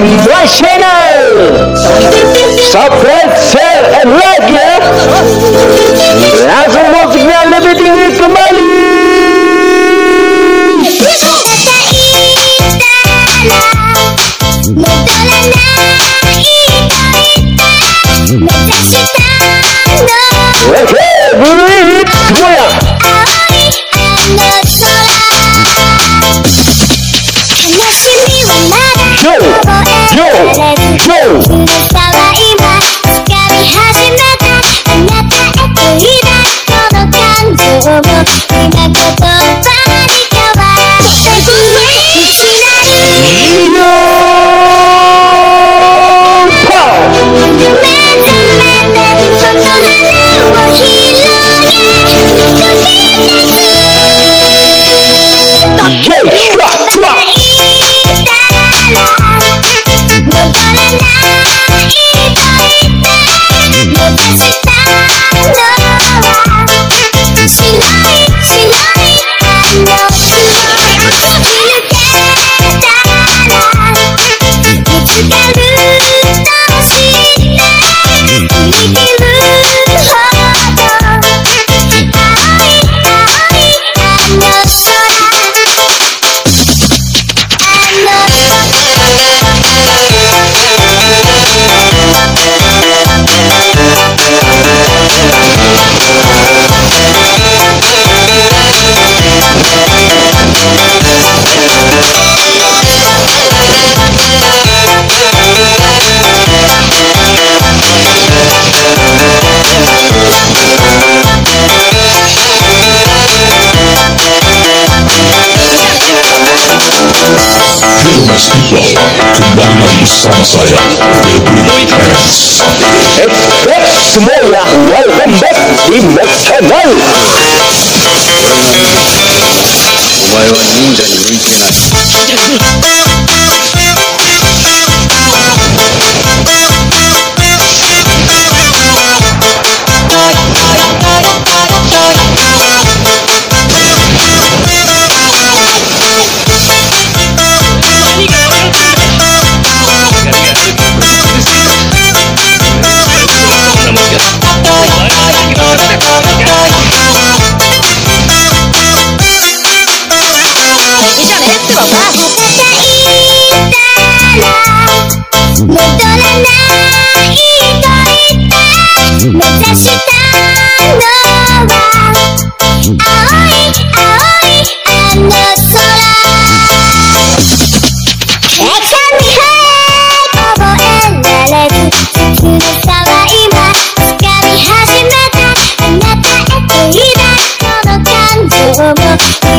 professional. Separate cell and leg. As a music man, everything money. Yo. さは今掴み始めたあなたへと抱いこの感情も今言葉に変わっていきなり.目覚めてその花を広げ飛び立つ Yeah, Mas People kembali lagi bersama saya Febri S. Eh, semuanya, welcome back di Max Channel. お前は忍者に向いてないめ